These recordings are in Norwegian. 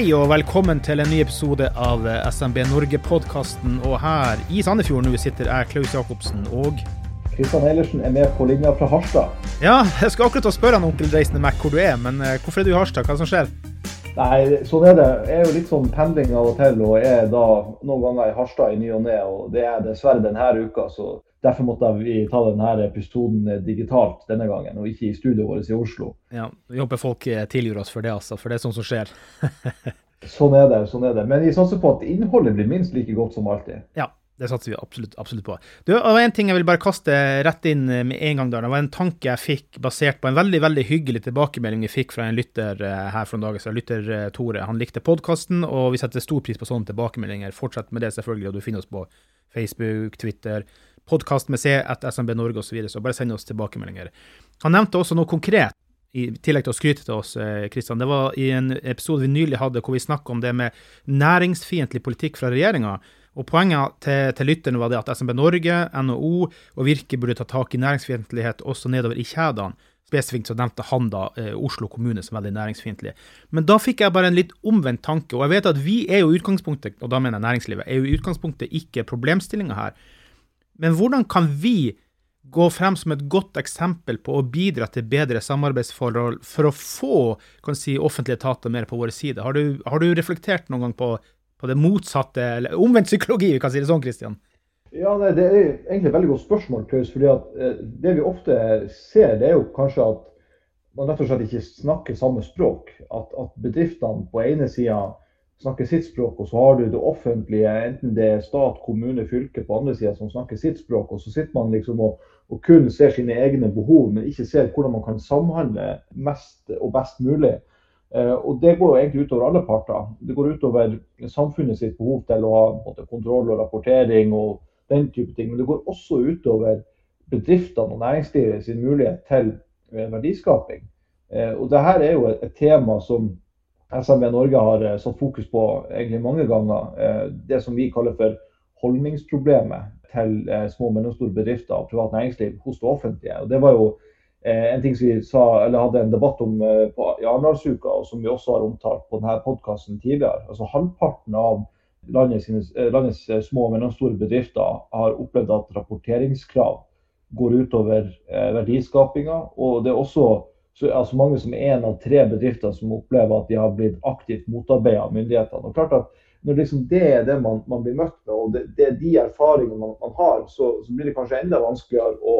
Hei og velkommen til en ny episode av SMB Norge-podkasten. Og her i Sandefjord nå sitter jeg, Klaus Jacobsen, og Kristian Eilertsen er med på linja fra Harstad. Ja, jeg skal akkurat spørre han onkel Reisende Mac hvor du er, men eh, hvorfor er du i Harstad? Hva er det som skjer? Nei, sånn er det. Jeg er jo litt sånn pendling av og til, og er da noen ganger i Harstad i ny og ne. Og det er dessverre denne uka, så derfor måtte vi ta denne episoden digitalt denne gangen, og ikke i studioet vårt i Oslo. Ja, Vi håper folk eh, tilgir oss for det, altså, for det er sånt som skjer. Sånn er det. sånn er det. Men vi satser på at innholdet blir minst like godt som alltid. Ja, det satser vi absolutt, absolutt på. Du, det var en ting jeg vil bare kaste rett inn eh, med en gang. der. Det var en tanke jeg fikk basert på en veldig veldig hyggelig tilbakemelding vi fikk fra en lytter eh, her for noen dager siden. Lytter Tore. Han likte podkasten, og vi setter stor pris på sånne tilbakemeldinger. Fortsett med det, selvfølgelig. og Du finner oss på Facebook, Twitter, podkast med C, etter SMB Norge osv. Så, videre, så bare send oss tilbakemeldinger. Han nevnte også noe konkret i tillegg til å skryte til oss, Kristian, det var i en episode vi nylig hadde hvor vi snakka om det med næringsfiendtlig politikk fra regjeringa. Og Poenget til, til lytterne var det at SMB Norge, NHO og Virke burde ta tak i næringsfiendtlighet også nedover i kjedene. Spesifikt så nevnte han da eh, Oslo kommune som veldig næringsfiendtlig. Men da fikk jeg bare en litt omvendt tanke. Og jeg vet at vi er jo utgangspunktet, og da mener jeg næringslivet, er jo utgangspunktet ikke problemstillinga her. Men hvordan kan vi gå frem som et godt eksempel på å bidra til bedre samarbeidsforhold for å få si, offentlige etater mer på våre side? Har du, har du reflektert noen gang på, på det motsatte, eller omvendt psykologi, vi kan si det sånn, Kristian? Ja, nei, Det er egentlig et veldig godt spørsmål, Klaus. fordi at eh, Det vi ofte ser, det er jo kanskje at man rett og slett ikke snakker samme språk. At, at bedriftene på ene sida snakker sitt språk, og så har du det offentlige, enten det er stat, kommune, fylke på andre sida, som snakker sitt språk. Og så sitter man liksom og, og, kun ser sine egne behov, men ikke ser hvordan man kan samhandle mest og best mulig. Eh, og Det går jo egentlig utover alle parter. Det går utover samfunnet sitt behov til å ha måte, kontroll og rapportering og den type ting. Men det går også utover bedriftene og næringslivet sin mulighet til eh, verdiskaping. Eh, og det her er jo et, tema som SMB Norge har eh, satt fokus på egentlig mange ganger. Eh, det som vi kaller for holdningsproblemet til eh, små og mellomstore bedrifter og privat næringsliv hos det offentlige. Og det var jo en ting som vi sa, hadde en debatt om på, Arendalsuka, og som vi også har omtalt på denne podkasten tidligere. Altså Halvparten av landets, landets små og mellomstore bedrifter har opplevd at rapporteringskrav går utover verdiskapinga. Og det er også så altså mange som en av tre bedrifter som opplever at de har blitt aktivt motarbeidet av myndighetene. Og klart at Når liksom det er det man, man, blir møtt med, og det, det er de erfaringene man, man har, så, så, blir det kanskje enda vanskeligere å,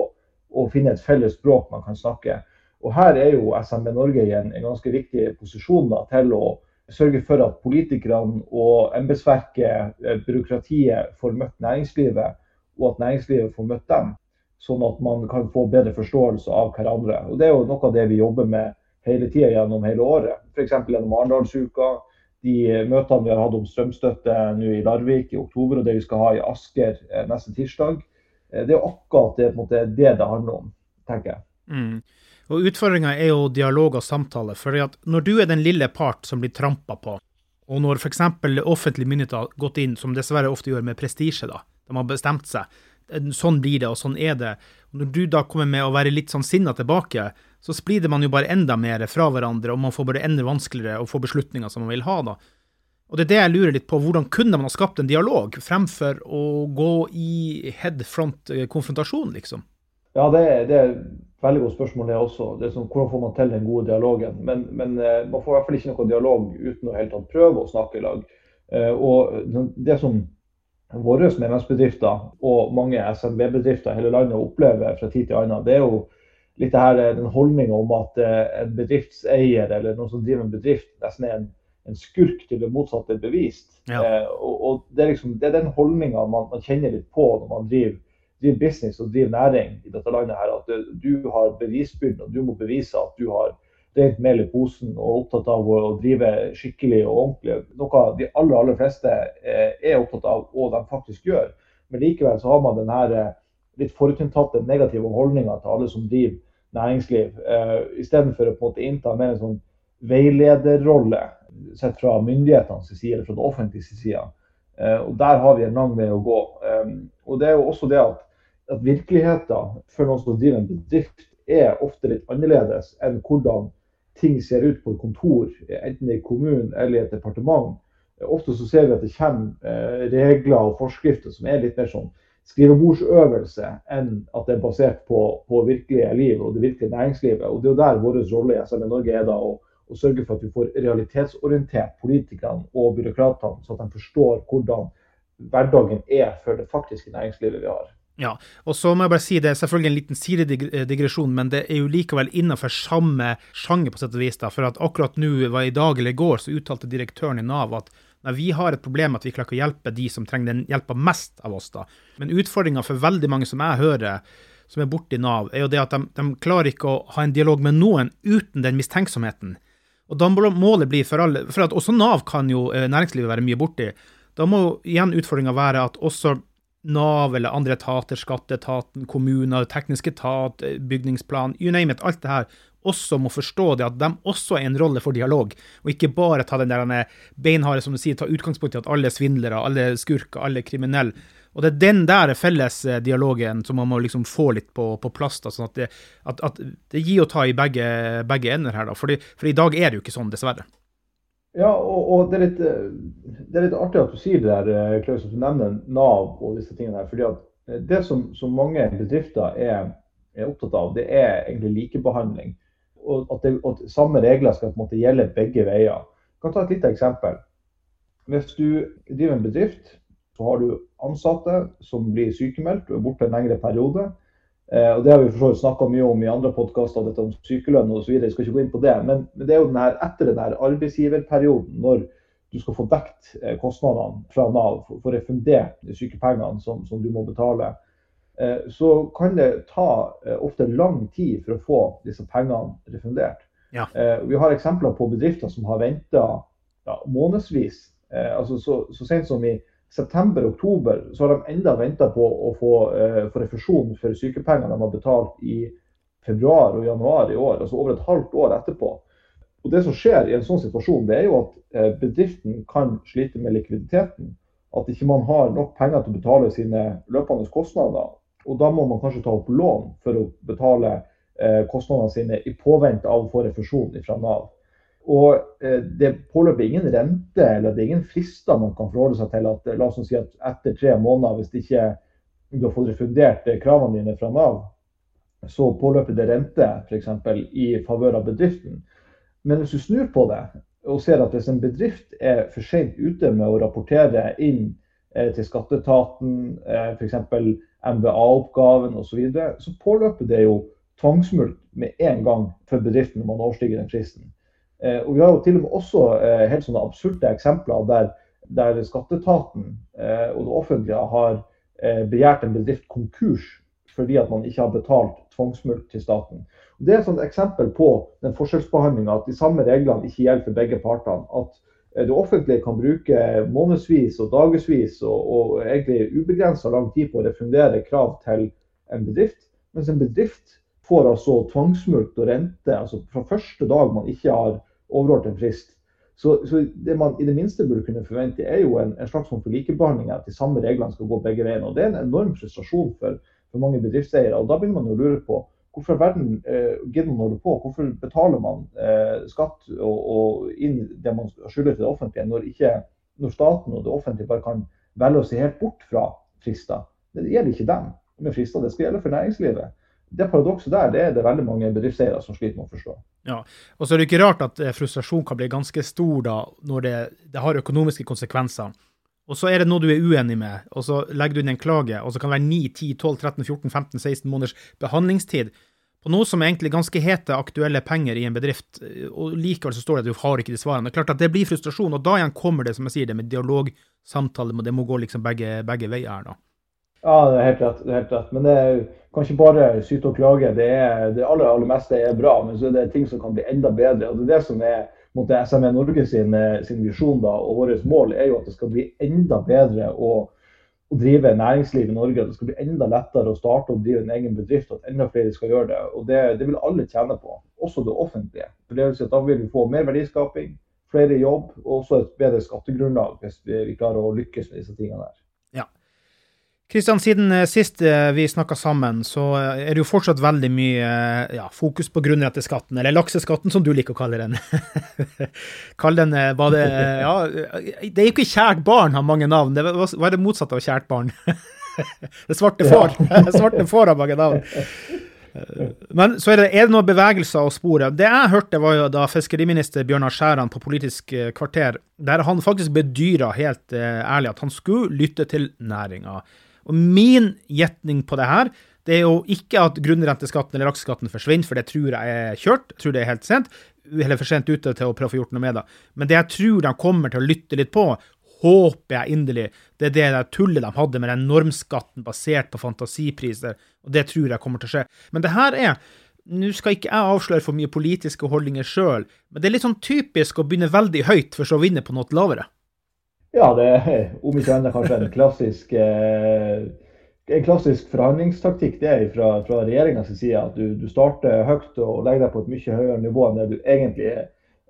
å, finne et felles språk man kan snakke. Og Her er jo SMB Norge i en, en ganske viktig posisjon da, til å sørge for at politikerne og embetsverket, eh, byråkratiet, får møtt næringslivet, og at næringslivet får møtt dem sånn at man kan få bedre forståelse av hverandre. Og Det er jo noe av det vi jobber med hele tida gjennom hele året. F.eks. gjennom Arendalsuka, de møtene vi har hatt om strømstøtte nå i Larvik i oktober, og det vi skal ha i Asker eh, neste tirsdag. Eh, det er akkurat det måte, det, det handler om, tenker jeg. Mm. Og Utfordringa er jo dialog og samtale. for Når du er den lille part som blir trampa på, og når f.eks. offentlige myndigheter har gått inn, som dessverre ofte gjør med prestisje, de har bestemt seg, sånn blir det, og sånn er det. Når du da kommer med å være litt sånn sinna tilbake, så splider man jo bare enda mer fra hverandre, og man får bare enda vanskeligere å få beslutninger som man vil ha, da. Og det er det jeg lurer litt på, hvordan kunne man ha skapt en dialog, fremfor å gå i head front-konfrontasjon, liksom? Ja, det, det er et veldig godt spørsmål, det også. Det er sånn, hvordan får man til den gode dialogen? Men, men eh, man får i hvert fall ikke noe dialog uten å helt prøve å snakke i lag. Eh, og det som våre medlemsbedrifter og mange SMB-bedrifter i hele landet opplever fra tid til annen, det er jo litt det her, den holdninga om at eh, en bedriftseier eller noen som driver en bedrift, nesten er en, en skurk til det motsatte er bevist. Ja. Eh, og, og det, er liksom, det er den holdninga man, man, kjenner litt på når man driver, driver, business og driver næring i dette landet. her, At du har bevisbyrden, og du må bevise at du har rent mel i posen og opptatt av å, drive skikkelig og ordentlig. Noe de aller, aller fleste eh, er opptatt av, og de faktisk gjør. Men likevel så har man den her eh, litt forutinntatte negative holdninga til alle som driver næringsliv, eh, istedenfor å på en måte innta mer en sånn veilederrolle sett fra myndighetenes side eller fra det offentlige side. Eh, og Der har vi en lang vei å gå. Eh, og det er jo også det at, at virkeligheten for noen som driver en bedrift, er ofte litt annerledes enn hvordan ting ser ut på et kontor, enten i kommunen eller i et departement. Ofte så ser vi at det kommer eh, regler og forskrifter som er litt mer sånn skrivebordsøvelse enn at det er basert på, på virkelige liv og det virkelige næringslivet. Og Det er jo der vår rolle i SME Norge er da å, å, sørge for at vi får realitetsorientert politikerne og byråkratene, så at de forstår hvordan hverdagen er for det faktiske næringslivet vi har. Ja, og så må jeg bare si det er selvfølgelig en liten sidedigresjon, men det er jo likevel innenfor samme sjanger, på sett og vis. da, For at akkurat nå, i dag eller i går, så uttalte direktøren i Nav at nei, vi har et problem at vi klarer ikke å hjelpe de som trenger den hjelpa mest av oss. da. Men utfordringa for veldig mange som jeg hører, som er borte i Nav, er jo det at de, de klarer ikke å ha en dialog med noen uten den mistenksomheten. Og da må målet bli for alle, for at også Nav kan jo eh, næringslivet være mye borti. Da må igjen utfordringa være at også Nav eller andre etater, skatteetaten, kommuner, teknisk etat, eh, bygningsplan, you name it, alt det her, også må forstå det at de også er en rolle for dialog, og ikke bare ta den der beinharde, som du sier, ta utgangspunkt i at alle er svindlere, alle er skurker, alle er kriminelle. Og det er den der felles eh, dialogen som man må liksom få litt på, på plass. da, sånn at det, at, at det, gir og ta i begge, begge ender her. da, Fordi, For i dag er det jo ikke sånn, dessverre. Ja, og, og det, er litt, det, er litt, artig at du sier det der, eh, Klaus, at du nevner Nav og disse tingene her. fordi at eh, Det som, som mange bedrifter er, er, opptatt av, det er egentlig likebehandling. Og at, det, at samme regler skal på en måte gjelde begge veier. Jeg kan ta et lite eksempel. Hvis du driver en bedrift, så har du ansatte som blir sykemeldt og er borte en lengre periode. Eh, og Det har vi for snakka mye om i andre podkaster, dette om sykelønn osv. Jeg skal ikke gå inn på det. Men, men det er jo den her, etter den her arbeidsgiverperioden, når du skal få dekt eh, kostnadene fra Nav, få refundert sykepengene som, som, du må betale, eh, så kan det ta ofte lang tid for å få disse pengene refundert. Ja. Vi har eksempler på bedrifter som har venta ja, månedsvis. Altså så, så sent som i september-oktober så har de enda venta på å få, eh, få, refusjon for sykepenger de har betalt i februar og januar i år, altså over et halvt år etterpå. Og Det som skjer i en sånn situasjon, det er jo at uh, bedriften kan slite med likviditeten. At ikke man har nok penger til å betale sine løpende kostnader. Og da må man kanskje ta opp lån for å betale eh, kostnadene sine i påvente av å få refusjon fra Nav. Og det det påløper ingen rente eller det er ingen frister man kan forholde seg til. at La oss si at etter tre måneder, hvis ikke du har fått refundert eh, kravene dine fra Nav, så påløper det rente f.eks. i favør av bedriften. Men hvis du snur på det og ser at hvis en bedrift er for sent ute med å rapportere inn eh, til skatteetaten, eh, f.eks. MBA-oppgaven osv., så, videre, så påløper det jo tvangsmulkt med en gang for bedriften når man overstiger den fristen. Eh, og Vi har jo til og med også eh, helt sånne absurde eksempler der, der skatteetaten eh, og det offentlige har begjært en bedrift konkurs fordi at man ikke har betalt tvangsmulkt til staten. Det er et eksempel på den forskjellsbehandlinga at de samme reglene ikke gjelder for begge partene. At det offentlige kan bruke månedsvis og dagevis og, og egentlig ubegrensa lang tid på å refundere krav til en bedrift, mens en bedrift får altså tvangsmulkt og rente altså fra første dag man ikke har en frist. Så, så, det man i det minste burde kunne forvente, er jo en, en slags form for likebehandling. At de samme reglene skal gå begge veiene. Og Det er en enorm frustrasjon for, for mange bedriftseiere. og Da begynner man å lure på hvorfor verden eh, gidder man å på? Hvorfor betaler man eh, skatt og, og, inn det man skylder til det offentlige, når, ikke, når staten og det offentlige bare kan velge å se helt bort fra frister? Det gjelder ikke dem med frister, det skal gjelde for næringslivet det paradokset der det er det veldig mange bedriftseiere som sliter med å forstå. Ja, og så er det ikke rart at eh, frustrasjon kan bli ganske stor da, når det, det, har økonomiske konsekvenser. Og så er det noe du er uenig med, og så legger du inn en klage, og så kan det være 9, 10, 12, 13, 14, 15, 16 måneders behandlingstid på noe som er egentlig ganske hete aktuelle penger i en bedrift, og likevel så står det at du har ikke de svarene. Det er klart at det blir frustrasjon, og da igjen kommer det, som jeg sier, det med dialog, samtale, det må gå liksom begge, begge veier da. Ja, det er helt rett. er helt rett. Men det er kan ikke bare syte og klage. Det, er, det aller, aller meste er bra, men så er det ting som kan bli enda bedre. og Det er det som er SME Norge sin, sin visjon da, og vårt mål er jo at det skal bli enda bedre å å drive næringsliv i Norge. Det skal bli enda lettere å starte og drive en egen bedrift, og at enda flere skal gjøre det. Og Det, det vil alle tjene på, også det offentlige. For det vil si at Da vil vi få mer verdiskaping, flere jobb og også et bedre skattegrunnlag hvis vi, vi klarer å lykkes med disse tingene der. Kristian, siden eh, sist eh, vi snakka sammen, så eh, er det jo fortsatt veldig mye ja, fokus på grunnretteskatten, eller lakseskatten som du liker å kalle den. Kall den var det, ja, det er jo ikke kjært barn har mange navn. Det var, var det motsatte av kjært barn? det svarte får. svarte får har mange navn. Men så er det, er det noen bevegelser å spore. Det jeg hørte, var jo da fiskeriminister Bjørnar Skjæran på Politisk kvarter, der han faktisk bedyra helt ærlig at han skulle lytte til næringa. Og min gjetning på det her, det er jo ikke at grunnrenteskatten eller aksjeskatten forsvinner, for det tror jeg er kjørt. Jeg tror det er helt sent, eller for sent ute til å prøve å få gjort noe med det. Men det jeg tror de kommer til å lytte litt på, håper jeg inderlig, det er det der tullet de hadde med den normskatten basert på fantasipriser. Og det tror jeg kommer til å skje. Men det her er nå skal ikke jeg avsløre for mye politiske holdninger sjøl, men det er litt sånn typisk å begynne veldig høyt for så å vinne på noe lavere. Ja, det er om ikke annet kanskje en klassisk, eh, en klassisk forhandlingstaktikk det er fra, fra regjeringas side. At du, du, starter høyt og legger deg på et mye høyere nivå enn det du egentlig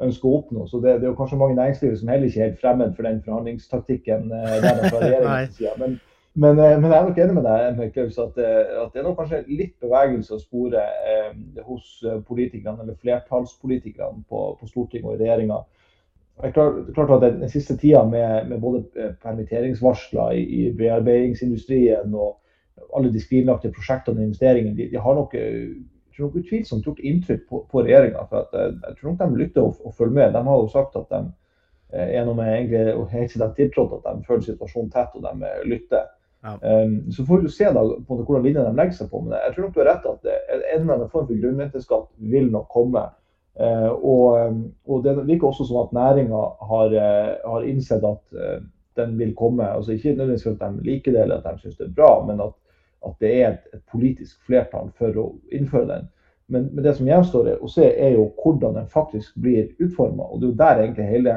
ønsker å oppnå. Så det, det er jo kanskje mange næringslivet som heller ikke er helt fremmed for den forhandlingstaktikken eh, der fra regjeringas side. Men, men, eh, men, jeg er nok enig med deg Klaus, at, at det er nok kanskje litt bevegelse å spore eh, hos politikerne, eller flertallspolitikerne på, på Stortinget og i regjeringa det er klart, at Den siste tida med, med både eh, permitteringsvarsler i, i, bearbeidingsindustrien og alle de skrinlagte prosjektene og investeringene, de, de, har nok, eh, nok utvilsomt gjort inntrykk på, på regjeringa. Eh, jeg tror nok de lytter og, og, følger med. De har jo sagt at de noe med egentlig, og helt siden de tiltrådte at de følger situasjonen tett og de lytter. Ja. Um, så får vi se da på hvordan linje de legger seg på. Men jeg tror nok du har rett at en eller annen form for grunnrenteskatt vil nok komme. Eh, og, eh, og, det virker også som at næringa har, eh, har, innsett at den vil komme. altså Ikke nødvendigvis for at de liker det eller at de syns det er bra, men at, at det er et, et, politisk flertall for å innføre den. Men, men det som gjenstår å se, er jo hvordan den faktisk blir utforma. Det er jo der egentlig hele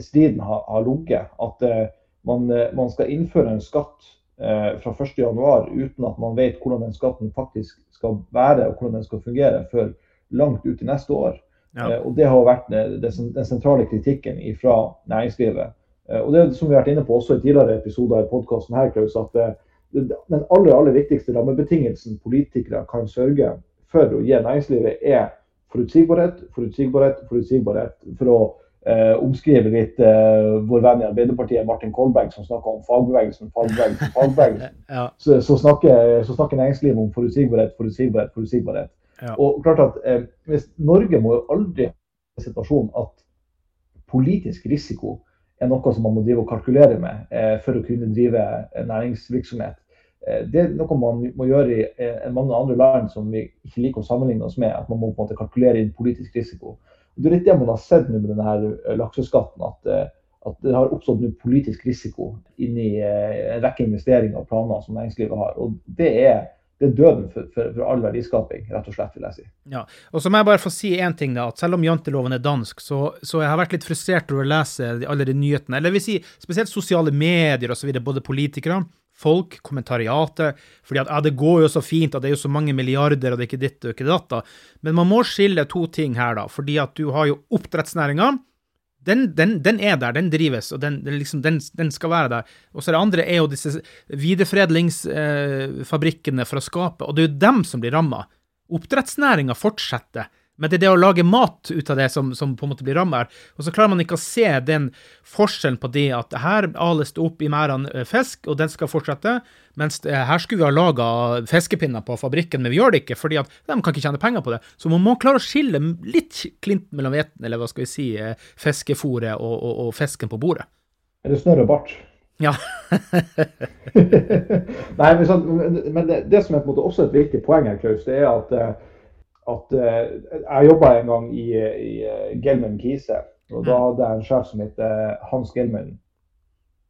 striden har, har ligget. At uh, man, man, skal innføre en skatt uh, fra 1.1 uten at man vet hvordan den skatten faktisk skal være og hvordan den skal fungere. før langt ut i neste år. Ja. Eh, og Det har vært den sentrale kritikken fra næringslivet. Eh, og det som vi har vært inne på også i tidligere episoder i podkasten her, Klaus, at eh, den aller, aller viktigste rammebetingelsen politikere kan sørge for å gi næringslivet, er forutsigbarhet, forutsigbarhet, forutsigbarhet. For å eh, omskrive litt eh, vår venn i Arbeiderpartiet, Martin Kolberg, som snakker om fagbevegelsen, fagbevegelsen, fagbevegelsen. ja. så, så, snakker, så, snakker, næringslivet om forutsigbarhet, forutsigbarhet, forutsigbarhet. Ja. Og klart at eh, hvis Norge må jo aldri ha en situasjon at politisk risiko er noe som man må drive og kalkulere med eh, for å kunne drive eh, næringsvirksomhet. Eh, det er noe man må gjøre i eh, mange andre land som vi ikke liker å sammenligne oss med. At man må på en måte kalkulere inn politisk risiko. Det er litt det man har sett med denne her lakseskatten. at at det har oppstått politisk risiko inni en rekke investeringer og planer som næringslivet har. Og det er det er døden for, for, for, all verdiskaping, rett og slett, vil jeg si. Ja, og så må jeg bare få si én ting, da. at Selv om janteloven er dansk, så, så jeg har vært litt frustrert over å lese alle de nyhetene. Eller jeg vil si, spesielt sosiale medier osv., både politikere, folk, kommentariatet. fordi at ja, det går jo så fint, at det er jo så mange milliarder, og det er ikke ditt og ikke datt. Men man må skille to ting her, da. fordi at du har jo oppdrettsnæringa den, den, den, er der, den drives, og den, liksom, den skal være der. Og så det andre er jo disse videreforedlingsfabrikkene for å skape, og det er jo dem som blir ramma. Oppdrettsnæringa fortsetter. Men det er det å lage mat ut av det som, som på en måte blir ramma her. Og så klarer man ikke å se den forskjellen på det at her ales det opp i merdene eh, fisk, og den skal fortsette, mens her skulle vi ha laga fiskepinner på fabrikken, men vi gjør det ikke, fordi at de kan ikke tjene penger på det. Så man må klare å skille litt klint mellom hveten, eller hva skal vi si, eh, fiskefôret og, og, og, fisken på bordet. Er det snørr og bart? Ja. Nei, men, sånn, men det, det, som er på en måte også et viktig poeng her, Klaus, det er at eh, at Jeg jobba en gang i, i Gelman Kise. og Da mm. hadde jeg en sjef som het Hans Gelman.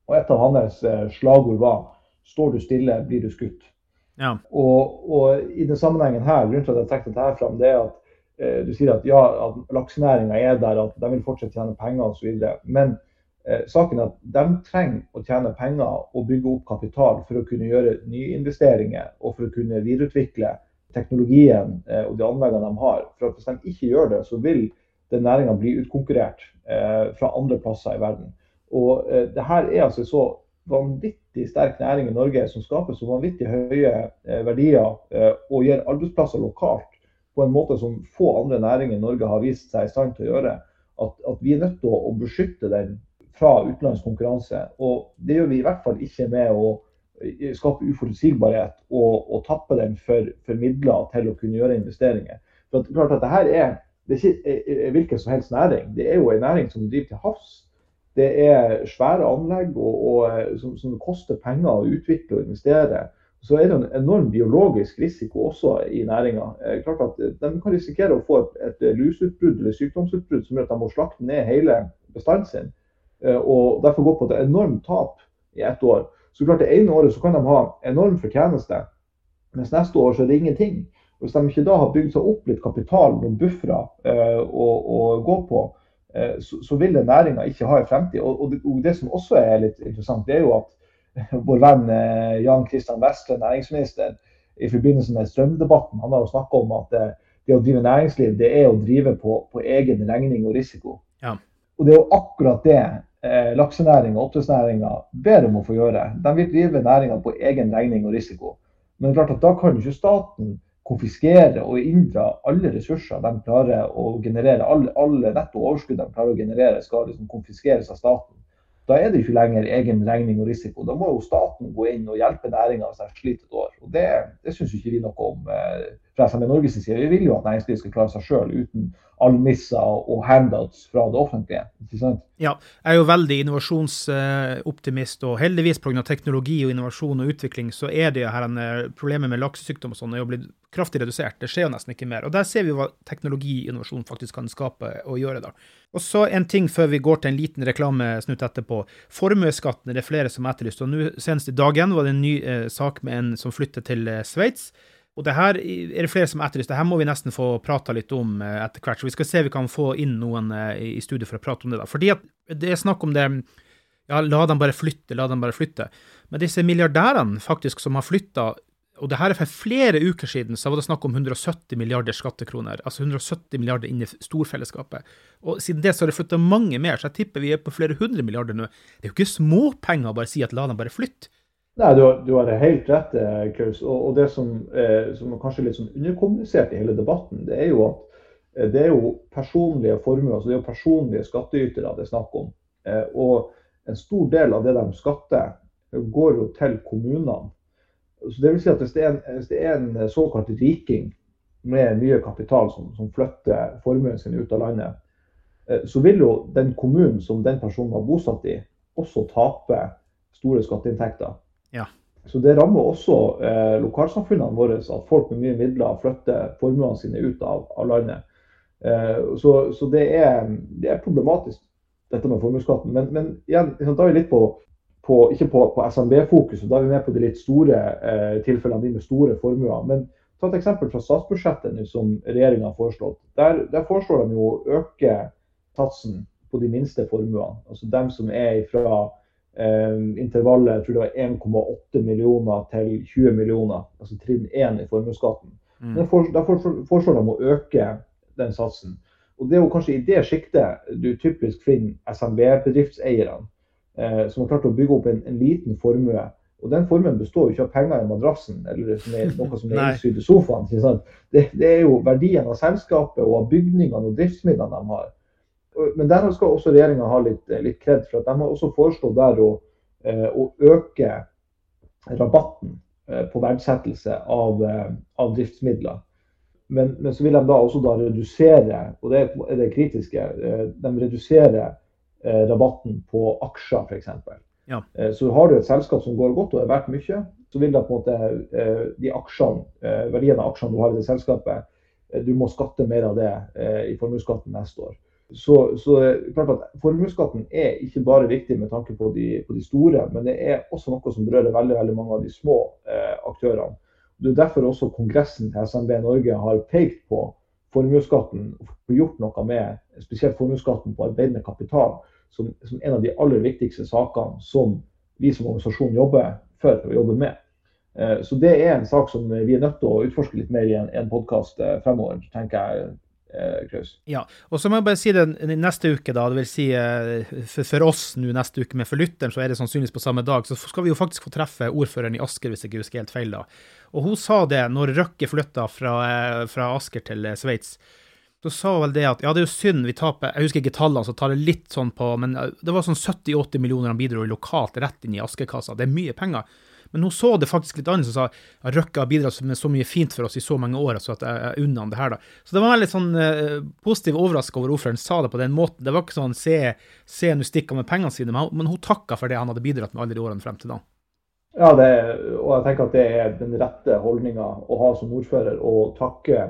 Og Et av hans slagord var 'Står du stille, blir du skutt'. Ja. Og, og, i den sammenhengen her, grunnen til at jeg trekker dette fram, det er at eh, du sier at ja, at laksenæringa er der, at de vil fortsatt tjene penger osv. Men Eh, saken er at De trenger å tjene penger og bygge opp kapital for å kunne gjøre nyinvesteringer og for å kunne videreutvikle teknologien eh, og de anleggene de har. For at Hvis de ikke gjør det, så vil den næringa bli utkonkurrert eh, fra andre plasser i verden. Og eh, det her er altså så vanvittig sterk næring i Norge som skaper så vanvittig høye verdier og gir arbeidsplasser lokalt på en måte som få andre næringer i Norge har vist seg i stand til å gjøre. At, at vi er nødt til å, beskytte den fra utenlandsk konkurranse. Og det gjør vi i hvert fall ikke med å skape uforutsigbarhet og, og tappe dem for, for, midler til å kunne gjøre investeringer. For at, klart at det her er, det er ikke eh, eh, hvilken som helst næring. Det er jo en næring som driver til havs. Det er svære anlegg og, og, som, som koster penger å utvikle og investere. Så er det en enorm biologisk risiko også i næringa. De kan risikere å få et, et lusutbrudd eller sykdomsutbrudd som gjør at de må slakte ned hele bestanden sin. Eh, og derfor gå på et enormt tap i ett år. Så klart Det ene året så kan de ha enorm fortjeneste, mens neste år så er det ingenting. Hvis de ikke da har bygd seg opp litt kapital, noen buffere eh, å, å, gå på, eh, så, så vil den næringa ikke ha en fremtid. Og, og, det, og, det, som også er litt interessant, det er jo at vår venn eh, Jan Kristian Vestre, næringsminister, i forbindelse med strømdebatten, han har jo snakka om at det, det, å drive næringsliv, det er å drive på, på egen regning og risiko. Ja. Og det er jo akkurat det eh, laksenæringa og oppdrettsnæringa ber om å få gjøre. De vil drive næringa på egen regning og risiko. Men klart at da kan ikke staten konfiskere og inndra alle ressurser de klarer å generere. Alle, alle netto overskudd de klarer å generere, skal liksom konfiskeres av staten. Da er det ikke lenger egen regning og risiko. Da må jo staten gå inn og hjelpe næringa hvis de sliter et år. Og Det, det syns ikke vi noe om eh, fra SME Norges side. Vi vil jo at næringslivet skal klare seg sjøl uten almisser og handouts fra det offentlige. ikke sant? Ja, jeg er jo veldig innovasjonsoptimist, og heldigvis pga. teknologi og innovasjon og utvikling, så er det her en, eh, problemet med laksesykdom og sånn er jo blitt kraftig redusert. Det skjer jo nesten ikke mer. Og der ser vi hva teknologi og innovasjon faktisk kan skape og gjøre, da. Og så en ting før vi går til en liten reklamesnutt etterpå. Formuesskatten er det flere som har etterlyst. Og nå senest i dag igjen var det en ny eh, sak med en som flytter til eh, Sveits. Og det her er det flere som etterlyser. Det her må vi nesten få prata litt om eh, etter hvert. Så vi skal se om vi kan få inn noen eh, i studio for å prate om det. da. Fordi at det er snakk om det Ja, la dem bare flytte, la dem bare flytte. Men disse milliardærene faktisk som har flytta og det her er for flere uker siden så var det snakk om 170 milliarder skattekroner. Altså 170 milliarder inn i storfellesskapet. Og siden det så har det flytta mange mer, så jeg tipper vi er på flere hundre milliarder nå. Det er jo ikke småpenger å bare si at la dem bare flytte. Nei, du har, helt rett, eh, Klaus. Og, og det som, eh, som er kanskje litt sånn underkommunisert i hele debatten, det er jo at eh, det er jo personlige formuer, altså det er jo personlige skattytere det er snakk om. Eh, og en stor del av det de skatter, går jo til kommunene. Så det vil si at Hvis det er en, hvis det er en såkalt riking med mye kapital som, som flytter formuen sin ut av landet, eh, så vil jo den kommunen som den personen var bosatt i, også tape store skatteinntekter. Så det rammer også eh, lokalsamfunnene våre at folk med mye midler flytter formuene sine ut av, av landet. Eh, så, så det, er, det, er, problematisk, dette med formuesskatten. Men, men, igjen, da er vi litt på, på ikke på, på SMB-fokuset, da er vi med på de litt store eh, tilfellene, de med store formuer. Men ta et eksempel fra statsbudsjettet som regjeringa har foreslått. Der, der, foreslår de jo å øke satsen på de minste formuene. Altså dem som er fra eh, intervallet jeg tror det var 1,8 millioner til 20 millioner, altså trinn 1 i formuesskatten. Mm. Derfor foreslår de å øke den satsen. Og Det er jo kanskje i det sjiktet du typisk finner SMB-bedriftseierne, eh, som har klart å bygge opp en, en liten formue. Og Den formuen består jo ikke av penger i madrassen eller som er noe som er innsydd i sofaen. Det, det, er jo verdien av selskapet og av bygningene og driftsmidlene de har. Men der skal også regjeringa ha litt, litt kred, for at de har også foreslått der å, eh, å øke rabatten eh, på verdsettelse av, eh, av driftsmidler. Men, men, så vil de da også da redusere, og det er det kritiske, de reduserer rabatten på aksjer f.eks. Ja. Så har du et selskap som går godt og er verdt mye, så vil da på en måte de aksjene, verdien av aksjene du har i det selskapet, du må skatte mer av det i formuesskatten neste år. Så, så klart at Formuesskatten er ikke bare viktig med tanke på de, på de, store, men det er også noe som berører veldig, veldig mange av de små eh, aktørene. Det er derfor også Kongressen til SMB Norge har pekt på formuesskatten og gjort noe med spesielt formuesskatten på arbeidende kapital som, som, en av de aller viktigste sakene som vi som organisasjon jobber for og jobber med. Eh, så det er en sak som vi er nødt til å utforske litt mer i en, en podkast eh, fremover, tenker jeg. Eh, Klaus. Ja, og så må jeg bare si det neste uke, da. Det vil si for, for oss nå neste uke, men for lytteren så er det sannsynligvis på samme dag. Så skal vi jo faktisk få treffe ordføreren i Asker, hvis jeg ikke husker helt feil da. Og hun sa det når Røkke flytta fra, fra Asker til Sveits så sa vel det at ja, det er jo synd vi taper Jeg husker ikke tallene, så tar det litt sånn på Men det var sånn 70-80 millioner han bidro lokalt rett inn i Askekassa. Det er mye penger. Men hun så det faktisk litt annerledes og sa at Røkke har bidratt med så mye fint for oss i så mange år, så at jeg unner han det her, da. Så det var veldig sånn uh, positiv overraskelse over ordføreren sa det på den måten. Det var ikke sånn se, se nå stikker med pengene sine, men, men hun takka for det han hadde bidratt med alle de årene frem til da. Ja, det, og jeg tenker at det er den rette holdninga å ha som ordfører, å takke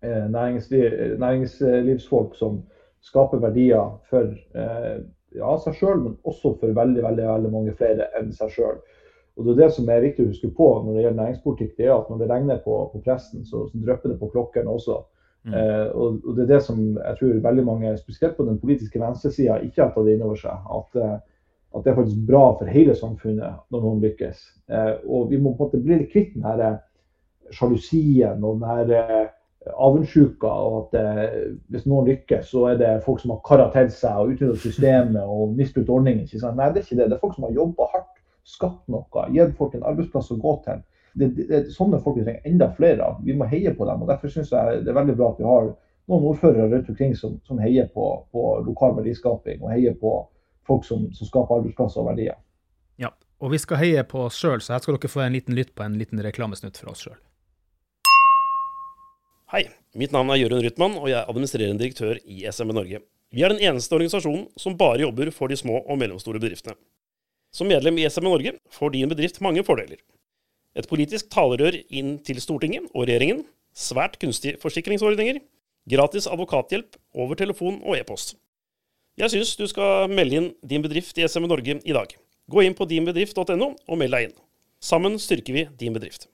Eh, næringsliv, næringslivsfolk som skaper verdier for eh, ja, seg sjøl, men også for veldig, veldig, veldig mange flere enn seg sjøl. Og det er det som er viktig å huske på når det gjelder næringspolitikk, det er at når det regner på, på presten, så, så drypper det på klokkene også. Mm. Eh, og, og, det er det som jeg tror veldig mange, spesielt på den politiske venstresida, ikke har tatt inn over seg. At, eh, at, det er faktisk bra for hele samfunnet når noen lykkes. Eh, og vi må på en måte bli litt kvitt den her eh, sjalusien og den her avundsjuka. og at eh, Hvis noen lykkes, så er det folk som har kara til seg og utnyttet systemet og misbrukt ordningen. Nei, det er ikke det. Det er folk som har jobba hardt, skapt noe, gitt folk en arbeidsplass å gå til. Det, det, det, sånne folk vi trenger enda flere av. Vi må heie på dem. og Derfor syns jeg det er veldig bra at vi har noen ordførere rundt omkring som, som heier på, på, lokal verdiskaping og heier på folk som, som skaper arbeidsplasser og verdier. Ja, og vi skal heie på oss sjøl, så her skal dere få en liten lytt på en liten reklamesnutt fra oss sjøl. Hei, mitt navn er Jørund Rytman, og jeg er administrerende direktør i SMB Norge. Vi er den eneste organisasjonen som bare jobber for de små og mellomstore bedriftene. Som medlem i SMN Norge får din bedrift mange fordeler. Et politisk talerør inn til Stortinget og regjeringen, svært kunstige forsikringsordninger, gratis advokathjelp over telefon og e-post. Jeg syns du skal melde inn din bedrift i SMN Norge i dag. Gå inn på dinbedrift.no og meld deg inn. Sammen styrker vi din bedrift.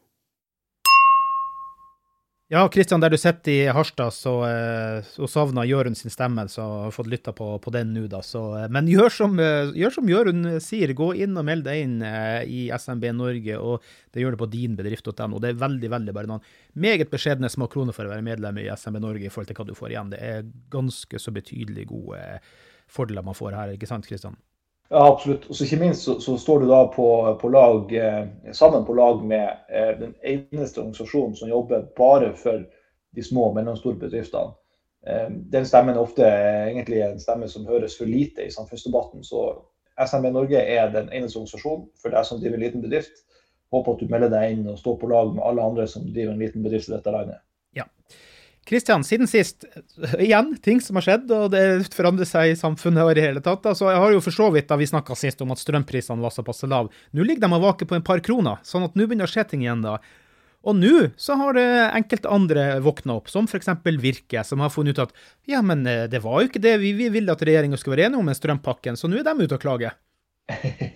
Ja, Kristian, der du sitter i Harstad, så, eh, så savna Jørund sin stemme, så har fått lytta på, på, den nå, da. Så, eh, men gjør som, eh, gjør som Jørund sier, gå inn og meld deg inn i SMB Norge, og det gjør det på dinbedrift.no. Det er veldig, veldig bare noen meget beskjedne små kroner for å være medlem i SMB Norge i forhold til hva du får igjen. Det er ganske så betydelig gode fordeler man får her, ikke sant, Kristian? Ja, absolutt. Og ikke minst så, så, står du da på, på lag, eh, sammen på lag med eh, den eneste organisasjonen som jobber bare for de små og mellomstore bedriftene. Eh, den stemmen er ofte egentlig en stemme som høres for lite i samfunnsdebatten. Så SMB Norge er den eneste organisasjonen for deg som driver en liten bedrift. Håper at du melder deg inn og står på lag med alle andre som driver en liten bedrift i dette landet. Kristian, siden sist, igjen, ting som har skjedd, og det forandrer seg i samfunnet og i hele tatt. Altså, jeg har jo for så vidt, da vi snakka sist om at strømprisene var såpass lave, nå ligger de og vaker på en par kroner, sånn at nå begynner det å skje ting igjen, da. Og nå så har enkelte andre våkna opp, som f.eks. Virke, som har funnet ut at ja, men eh, det var jo ikke det vi, vi ville at regjeringa skulle være enig om med strømpakken, så nå er de ute og klager.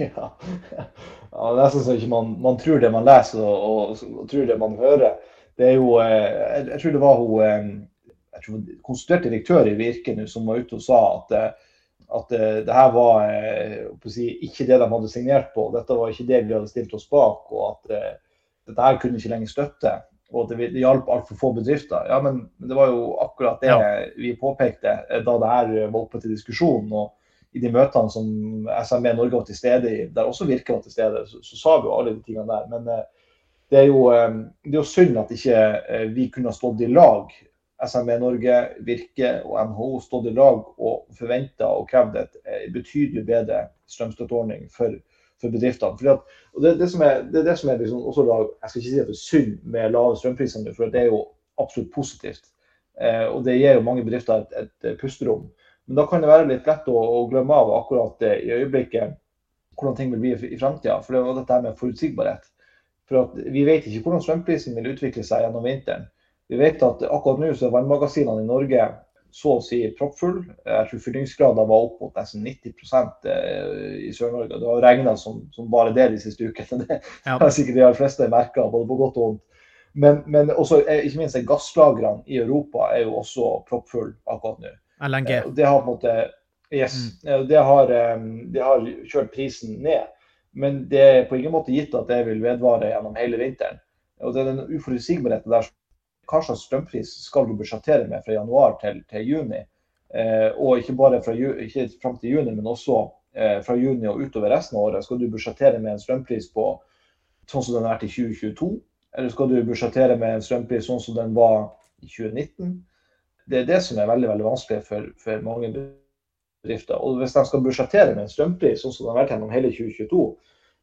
ja. ja, det er sånn ikke man, man tror det man leser og, og, og tror det man hører det er jo eh, Jeg tror det var hun eh, jeg tror konstituert direktør i Virke som var ute og sa at, eh, at det her var si, ikke det de hadde signert på. Dette var ikke det vi hadde stilt oss bak. og at dette her kunne ikke lenger støtte. Og at det, det hjalp altfor få bedrifter. Ja, men, men, det var jo akkurat det ja. vi påpekte da det her var oppe til diskusjon. og i de møtene som SME Norge var til stede i, der også Virke var til stede, så, så sa vi jo alle de tingene der. Men det er jo, eh, det er jo synd at ikke eh, vi kunne stått i lag, SME Norge, Virke og NHO, stått i lag og forventa og krevd et eh, betydelig bedre strømstøtteordning for, for bedriftene. Fordi at, og det, det, som er, det, det som er liksom også da, Jeg skal ikke si at det er synd med lave strømpriser nå, for det er jo absolutt positivt. Eh, og det gir jo mange bedrifter et, et, pusterom. Men da kan det være litt lett å, å glemme av akkurat i øyeblikket hvordan ting vil bli i, fremtida. For det var dette med forutsigbarhet. For vi vet ikke hvordan strømprisen vil utvikle seg gjennom vinteren. Vi vet at akkurat nå så er vannmagasinene i Norge så å si proppfull. Jeg tror fyllingsgraden var opp mot nesten 90% i Sør-Norge. Det har regna som, som, bare det de siste ukene. Det ja. sikkert de aller fleste merka, både på godt og vondt. Men, men også, ikke minst gasslagrene i Europa er jo også proppfulle akkurat nå. LNG. Det har på en måte Yes. Mm. Det, har, det har kjørt prisen ned. Men det er på ingen måte gitt at det vil vedvare gjennom hele vinteren. Og det er den uforutsigbarheten der hva slags strømpris skal du budsjettere med fra januar til, til juni. Eh, og ikke bare fra, ikke fram til juni, men også eh, fra juni og utover resten av året. Skal du budsjettere med en strømpris på sånn som den er til 2022? Eller skal du budsjettere med en strømpris sånn som den var i 2019? Det er det som er veldig veldig vanskelig for, for mange bedrifter. Og hvis de skal budsjettere med en strømpris sånn som de har vært gjennom hele 2022,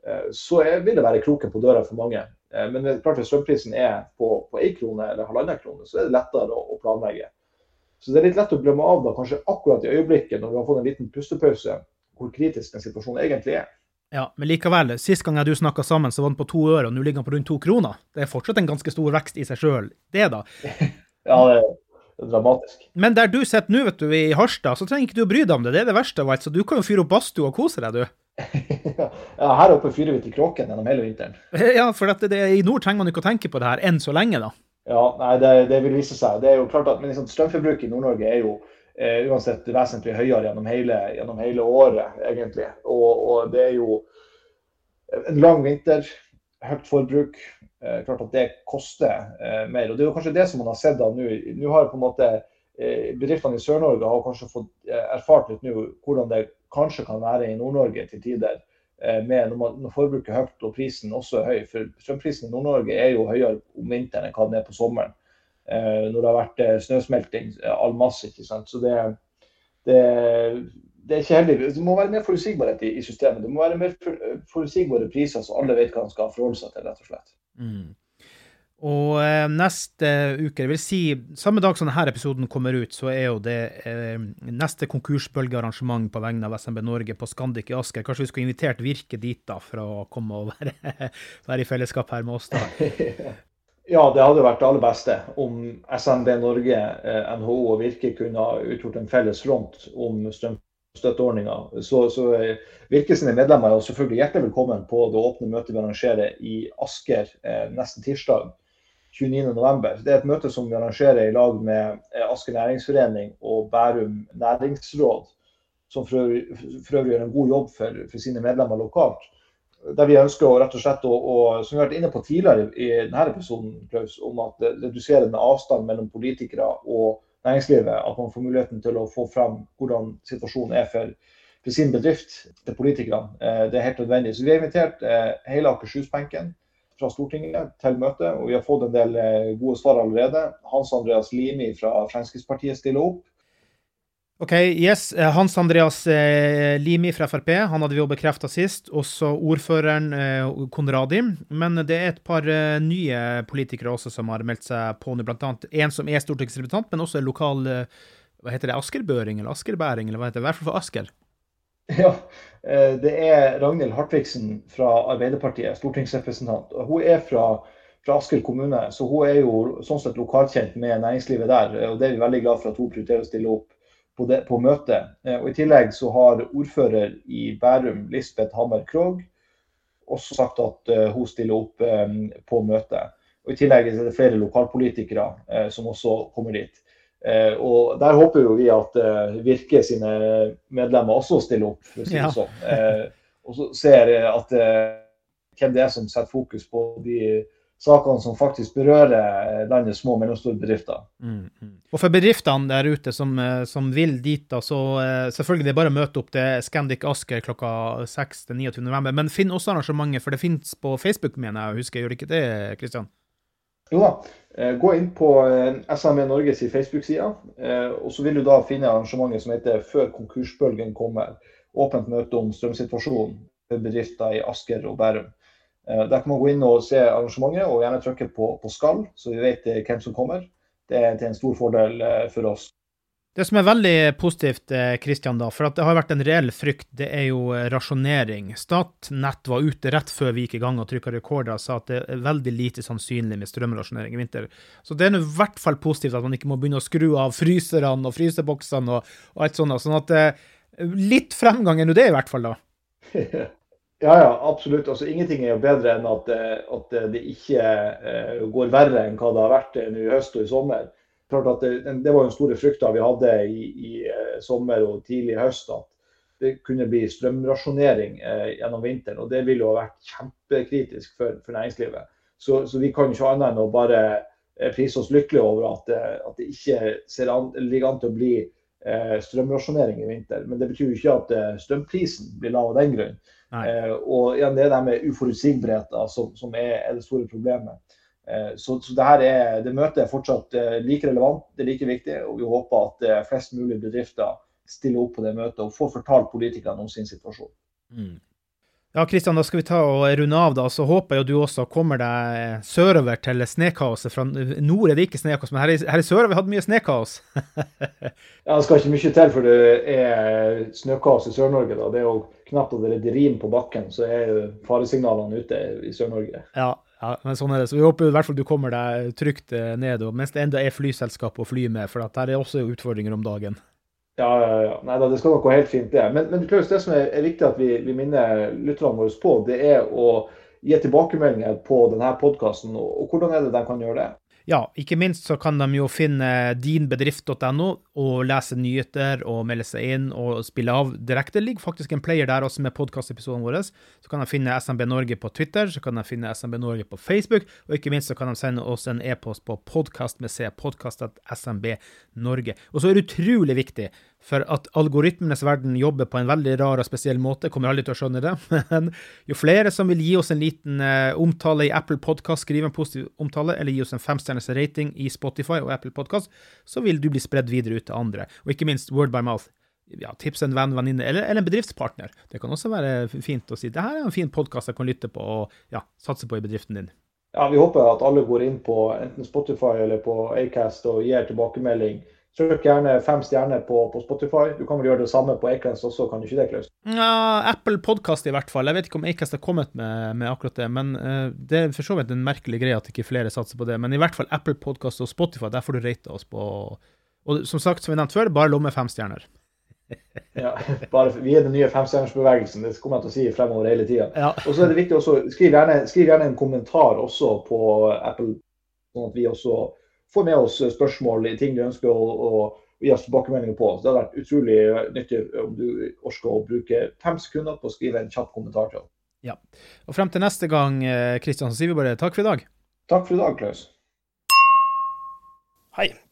eh, så vil det være kroken på døra for mange. Eh, men det er klart hvis strømprisen er på, én krone eller halvannen krone, så er det lettere å, planlegge. Så det er litt lett å glemme av da, kanskje akkurat i øyeblikket når vi har fått en liten pustepause, hvor kritisk den situasjonen egentlig er. Ja, men likevel, sist gang du snakka sammen, så var den på to øre, og nå ligger den på rundt to kroner. Det er fortsatt en ganske stor vekst i seg sjøl, det da. ja, det er dramatisk. Men der du sitter nå, vet du, i Harstad, så trenger ikke du å bry deg om det. Det er det verste av alt. Så du kan jo fyre opp badstue og kose deg, du. ja, her oppe fyrer vi til kråken gjennom hele vinteren. Ja, for det, det, i nord trenger man ikke å tenke på det her enn så lenge, da. Ja, nei, det, det vil vise seg. Det er jo klart at men liksom, Strømforbruket i Nord-Norge er jo eh, uansett vesentlig høyere gjennom hele, gjennom hele året, egentlig. Og, og, det er jo en lang vinter, høyt forbruk. Eh, klart at det koster eh, mer. Og Det er jo kanskje det som man har sett da nå. Nå har på en måte eh, bedriftene i Sør-Norge har kanskje fått erfart litt nå hvordan det kanskje kan være i Nord-Norge til tider. Med når, man, når forbruket er høyt og prisen også er høy. For strømprisen i Nord-Norge er jo høyere om vinteren enn hva den er på sommeren. Når det har vært snøsmelting all masse. ikke sant? Så det, det, det, er ikke heldig. Det må være mer forutsigbarhet i, i systemet. Det må være mer forutsigbare priser, så alle vet hva de skal forholde seg til, rett og slett. Mm. Og eh, neste uke, det vil si samme dag som denne episoden kommer ut, så er jo det eh, neste konkursbølgearrangement på vegne av SMB Norge på Scandic i Asker. Kanskje vi skulle invitert Virke dit da, for å komme og være, være i fellesskap her med oss da? Ja, det hadde vært det aller beste om SMB Norge, eh, NHO og Virke kunne ha utgjort en felles front om strømstøtteordninga. Så, så Virkesen er medlemmer og selvfølgelig hjertelig velkommen på det åpne møtet vi arrangerer i Asker eh, neste tirsdag. 29.11. Det er et møte som vi arrangerer i lag med eh, Asker næringsforening og Bærum næringsråd, som for øvrig, for øvrig gjør en god jobb for, for, sine medlemmer lokalt. Der vi ønsker å rett og slett, å, å, som vi har vært inne på tidligere i denne episoden, Klaus, om at redusere den avstanden mellom politikere og næringslivet. At man får muligheten til å få frem hvordan situasjonen er for, for sin bedrift til politikerne. Eh, det er helt nødvendig. Så vi har invitert eh, hele Akershus-benken fra Stortinget til møte, og vi har fått en del eh, gode svar allerede. Hans Andreas Limi fra Fremskrittspartiet stiller opp. Ok, yes. Eh, Hans Andreas eh, Limi fra Frp, han hadde vi jo bekrefta sist. Også ordføreren Konradi. Men det er et par nye politikere også som har meldt seg på nå, bl.a. en som er stortingsrepresentant, men også lokal hva heter det, askerbøring eller askerbæring, eller hva heter det? I hvert fall for Asker. Ja, eh, det er Ragnhild Hartvigsen fra Arbeiderpartiet, stortingsrepresentant. Hun er fra, fra, Asker kommune, så hun er jo sånn sett lokalkjent med næringslivet der. og Det er vi veldig glad for at hun prioriterer å stille opp på, det, på møtet. Eh, og I tillegg så har ordfører i Bærum, Lisbeth Hammer Krogh, også sagt at uh, hun stiller opp um, på møtet. Og I tillegg er det flere lokalpolitikere som også kommer dit. Eh, og Der håper jo vi at eh, Virke sine medlemmer også stiller opp. for å si det sånn. Eh, og så ser at hvem det er som setter fokus på de sakene som faktisk berører landets små og mellomstore bedrifter. Mm, mm. Og for bedriftene der ute som, som vil dit, da, så selvfølgelig det er bare å møte opp til Scandic Asker klokka 6 til 29.11. Men finn også arrangementet, for det finnes på Facebook, mener jeg. Husker gjør det ikke det, Kristian? Jo da. Eh, gå inn på eh, SME Norges Facebook-side, eh, og så vil du da finne arrangementet som heter 'Før konkursbølgen kommer'. Åpent møte om strømsituasjonen for bedrifter i Asker og Bærum. Der kan man gå inn og se arrangementet, og gjerne trykke på, på 'skal', så vi vet hvem som kommer. Det er til en stor fordel for oss. Det som er veldig positivt, Kristian, da, for det har vært en reell frykt, det er jo rasjonering. Statnett var ute rett før vi gikk i gang og trykka rekorder og sa at det er veldig lite sannsynlig med strømrasjonering i vinter. Så det er i hvert fall positivt at man ikke må begynne å skru av fryserne og fryseboksene og, og alt sånt. Sånn at litt fremgang er nå det, i hvert fall, da. Ja, ja, absolutt. Altså, ingenting er jo bedre enn at, at det ikke uh, går verre enn hva det har vært nå i høst og i sommer. Klart at det, det var jo den store frykta vi hadde i, i uh, sommer og tidlig i høst. At det kunne bli strømrasjonering uh, gjennom vinteren. og Det ville jo ha vært kjempekritisk for, for næringslivet. Så, så, vi kan ikke annet enn å bare prise oss lykkelige over at, at det ikke an, ligger an til å bli strømrasjonering i vinter. Men det betyr jo ikke at strømprisen blir lav av den grunn. Eh, og ja, det er det med uforutsigbarhet som, som er, er, det store problemet. Eh, så, så det, her er, det møtet er fortsatt eh, like relevant, det er like viktig. Og vi håper at eh, flest mulig bedrifter stiller opp på det møtet og får fortalt politikerne om sin situasjon. Mm. Ja, Kristian, da skal vi ta og runde av. da, Så håper jeg du også kommer deg sørover til snøkaoset. Fra nord er det ikke snøkaos, men her i, her i sør har vi hatt mye snøkaos. ja, det skal ikke mye til for det er snøkaos i Sør-Norge. da. Det er jo knapt at det er rim på bakken, så er jo faresignalene ute i Sør-Norge. Ja, ja, men sånn er det. Så vi håper i hvert fall du kommer deg trygt eh, ned, mens det enda er flyselskap å fly med, for her er også utfordringer om dagen. Ja, ja, ja. Nei da, det skal nok gå helt fint, det. Men, men det som er, er, viktig at vi, vi minner lytterne våre på, det er å gi tilbakemeldinger på denne podkasten. Og, og hvordan er det de kan gjøre det? Ja, ikke minst så kan de jo finne dinbedrift.no og lese nyheter og melde seg inn og spille av direkte. Det ligger faktisk en player der også med podkastepisoden vår. Så kan de finne SMB Norge på Twitter, så kan de finne SMB Norge på Facebook, og ikke minst så kan de sende oss en e-post på podkast med c, podkast.smb Norge. Og så er det utrolig viktig for at algoritmenes verden jobber på en veldig rar og spesiell måte. Kommer aldri til å skjønne det. Men jo flere som vil gi oss en liten uh, omtale i Apple Podcast, skrive en positiv omtale, eller gi oss en femstjerners rating i Spotify og Apple Podcast, så vil du bli spredd videre ut til andre. Og ikke minst word by mouth. Ja, tips en venn, venninne, eller, eller, en bedriftspartner. Det kan også være fint å si det her er en fin podkast jeg kan lytte på og ja, satse på i bedriften din. Ja, Vi håper at alle går inn på enten Spotify eller på Acast og gir tilbakemelding Søk gjerne fem stjerner på, på, Spotify. Du kan vel gjøre det samme på Acast også, kan du ikke det, Klaus? Ja, Apple Podcast i hvert fall. Jeg vet ikke om Acast har kommet med, med akkurat det. Men uh, det er for så vidt en merkelig greie at ikke flere satser på det. Men i hvert fall Apple Podcast og Spotify, der får du rate oss på Og som sagt, som vi nevnte før, bare lomme fem stjerner. ja, bare, vi er den nye femstjernersbevegelsen. Det kommer jeg til å si fremover hele tida. Ja. Og så er det viktig også, skriv gjerne, skriv gjerne en kommentar også på Apple, sånn at vi også får med oss spørsmål, i ting du ønsker å, å gi oss tilbakemeldinger på. Så det hadde vært utrolig nyttig om du orker å bruke fem sekunder på å skrive en kjapp kommentar til oss. Ja. Og frem til neste gang, Kristian, så sier vi bare takk for i dag. Takk for i dag, Klaus. Hei,